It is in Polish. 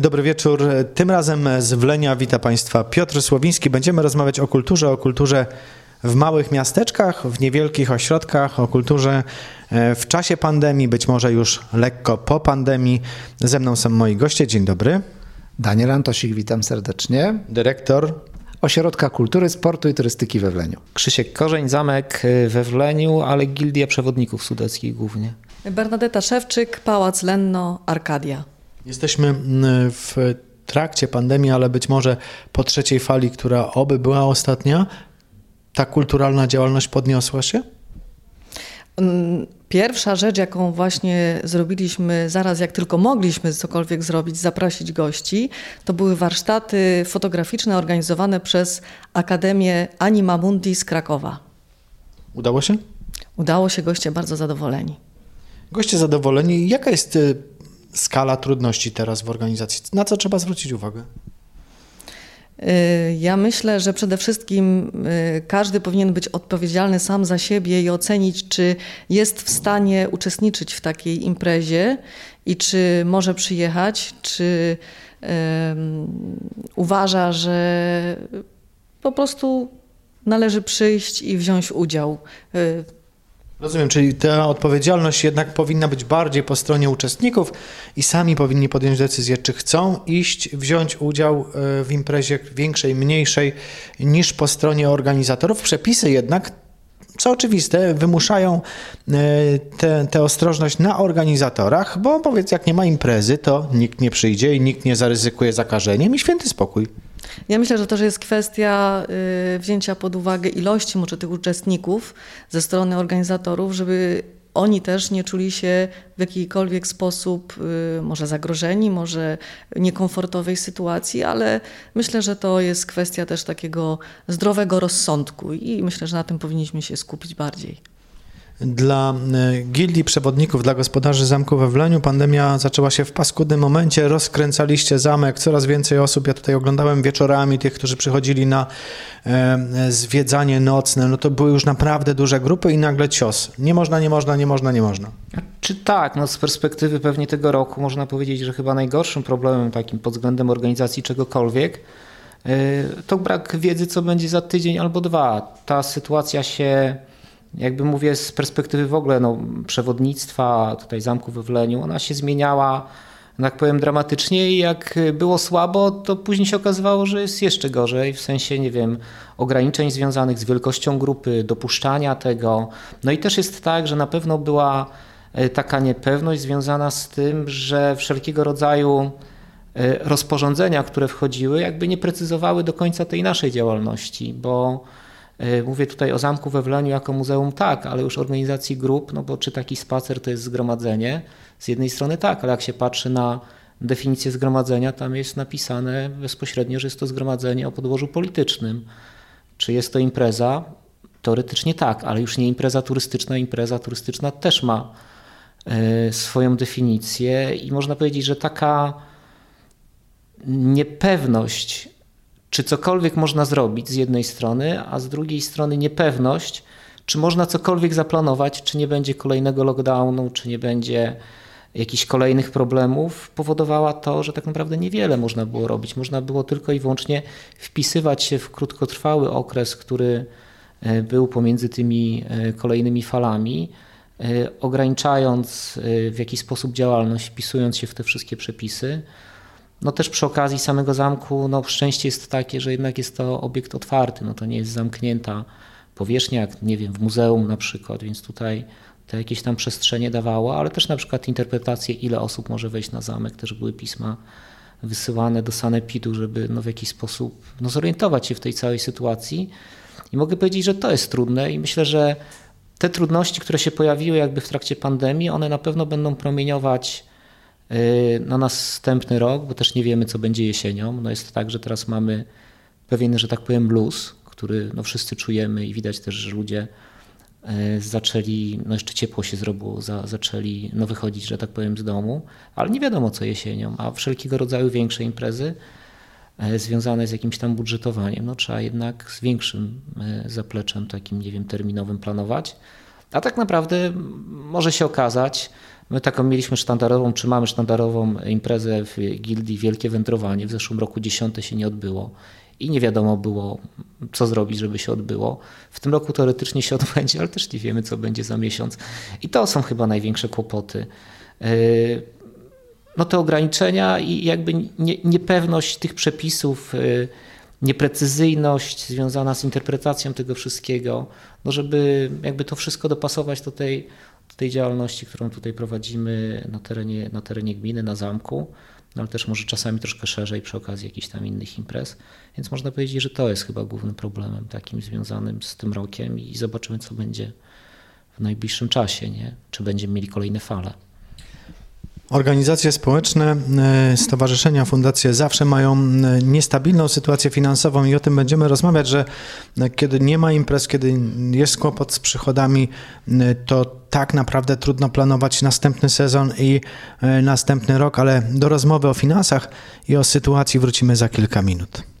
Dobry wieczór. Tym razem z Wlenia wita Państwa Piotr Słowiński. Będziemy rozmawiać o kulturze, o kulturze w małych miasteczkach, w niewielkich ośrodkach, o kulturze e, w czasie pandemii, być może już lekko po pandemii. Ze mną są moi goście. Dzień dobry. Daniel Antosik, witam serdecznie. Dyrektor Ośrodka Kultury, Sportu i Turystyki we Wleniu. Krzysiek Korzeń, zamek y, we Wleniu, ale Gildia Przewodników Sudeckich głównie. Bernadetta Szewczyk, Pałac Lenno, Arkadia. Jesteśmy mm, w trakcie pandemii, ale być może po trzeciej fali, która oby była ostatnia, ta kulturalna działalność podniosła się? Mm, pierwsza rzecz, jaką właśnie zrobiliśmy zaraz, jak tylko mogliśmy cokolwiek zrobić, zaprosić gości, to były warsztaty fotograficzne organizowane przez Akademię Anima Mundi z Krakowa. Udało się? Udało się, goście bardzo zadowoleni. Goście zadowoleni. Jaka jest y, skala trudności teraz w organizacji? Na co trzeba zwrócić uwagę? Y, ja myślę, że przede wszystkim y, każdy powinien być odpowiedzialny sam za siebie i ocenić, czy jest w stanie uczestniczyć w takiej imprezie i czy może przyjechać, czy um, uważa, że po prostu należy przyjść i wziąć udział. Rozumiem, czyli ta odpowiedzialność jednak powinna być bardziej po stronie uczestników i sami powinni podjąć decyzję, czy chcą iść, wziąć udział e, w imprezie większej, mniejszej, niż po stronie organizatorów. Przepisy jednak, co oczywiste, wymuszają e, tę ostrożność na organizatorach, bo powiedz, jak nie ma imprezy, to nikt nie przyjdzie i nikt nie zaryzykuje zakażeniem i święty spokój. Ja myślę, że to że jest kwestia y, wzięcia pod uwagę ilości może tych uczestników ze strony organizatorów, żeby oni też nie czuli się w jakikolwiek sposób y, może zagrożeni, może niekomfortowej sytuacji, ale myślę, że to jest kwestia też takiego zdrowego rozsądku i myślę, że na tym powinniśmy się skupić bardziej. Dla e, gildii przewodników, dla gospodarzy zamku we Wleniu pandemia zaczęła się w paskudnym momencie, rozkręcaliście zamek, coraz więcej osób, ja tutaj oglądałem wieczorami tych, którzy przychodzili na e, zwiedzanie nocne, no to były już naprawdę duże grupy i nagle cios. Nie można, nie można, nie można, nie można. Czy tak, no z perspektywy pewnie tego roku można powiedzieć, że chyba najgorszym problemem takim pod względem organizacji czegokolwiek e, to brak wiedzy, co będzie za tydzień albo dwa. Ta sytuacja się jakby mówię z perspektywy w ogóle no, przewodnictwa tutaj zamku we Wleniu, ona się zmieniała, tak powiem, dramatycznie i jak było słabo, to później się okazywało, że jest jeszcze gorzej, w sensie, nie wiem, ograniczeń związanych z wielkością grupy, dopuszczania tego. No i też jest tak, że na pewno była e, taka niepewność związana z tym, że wszelkiego rodzaju e, rozporządzenia, które wchodziły, jakby nie precyzowały do końca tej naszej działalności, bo mówię tutaj o zamku we Wleniu jako muzeum, tak, ale już organizacji grup, no bo czy taki spacer to jest zgromadzenie? Z jednej strony tak, ale jak się patrzy na definicję zgromadzenia, tam jest napisane bezpośrednio, że jest to zgromadzenie o podłożu politycznym. Czy jest to impreza? Teoretycznie tak, ale już nie impreza turystyczna. Impreza turystyczna też ma e, swoją definicję i można powiedzieć, że taka niepewność czy cokolwiek można zrobić z jednej strony, a z drugiej strony niepewność, czy można cokolwiek zaplanować, czy nie będzie kolejnego lockdownu, czy nie będzie jakichś kolejnych problemów, powodowała to, że tak naprawdę niewiele można było robić. Można było tylko i wyłącznie wpisywać się w krótkotrwały okres, który e, był pomiędzy tymi e, kolejnymi falami, e, ograniczając w jakiś sposób działalność, wpisując się w te wszystkie przepisy. No też przy okazji samego zamku, no szczęście jest takie, że jednak jest to obiekt otwarty, no to nie jest zamknięta powierzchnia, jak nie wiem, w muzeum na przykład, więc tutaj te jakieś tam przestrzenie dawało, ale też na przykład interpretacje, ile osób może wejść na zamek, też były pisma wysyłane do sanepidu, żeby no w jakiś sposób no zorientować się w tej całej sytuacji. I mogę powiedzieć, że to jest trudne i myślę, że te trudności, które się pojawiły jakby w trakcie pandemii, one na pewno będą promieniować na następny rok, bo też nie wiemy, co będzie jesienią. No jest tak, że teraz mamy pewien, że tak powiem, blues, który no wszyscy czujemy i widać też, że ludzie y, zaczęli, no jeszcze ciepło się zrobiło, za, zaczęli no wychodzić, że tak powiem, z domu, ale nie wiadomo co jesienią, a wszelkiego rodzaju większe imprezy y, związane z jakimś tam budżetowaniem, no trzeba jednak z większym zapleczem takim, nie wiem, terminowym planować. A tak naprawdę może się okazać, My taką mieliśmy sztandarową, czy mamy sztandarową imprezę w gildii Wielkie Wędrowanie. W zeszłym roku dziesiąte się nie odbyło i nie wiadomo było, co zrobić, żeby się odbyło. W tym roku teoretycznie się odbędzie, ale też nie wiemy, co będzie za miesiąc. I to są chyba największe kłopoty. Yy, no te ograniczenia i jakby nie, niepewność tych przepisów, yy, nieprecyzyjność związana z interpretacją tego wszystkiego, no żeby jakby to wszystko dopasować do tej, tej działalności, którą tutaj prowadzimy na terenie, na terenie gminy, na zamku, no ale też może czasami troszkę szerzej przy okazji jakichś tam innych imprez. Więc można powiedzieć, że to jest chyba głównym problemem takim związanym z tym rokiem i zobaczymy, co będzie w najbliższym czasie, nie? czy będziemy mieli kolejne fale. Organizacje społeczne, e, stowarzyszenia, fundacje zawsze mają e, niestabilną sytuację finansową i o tym będziemy rozmawiać, że e, kiedy nie ma imprez, kiedy jest kłopot z przychodami, to tak naprawdę trudno planować następny sezon i następny rok, ale do rozmowy o finansach i o sytuacji wrócimy za kilka minut.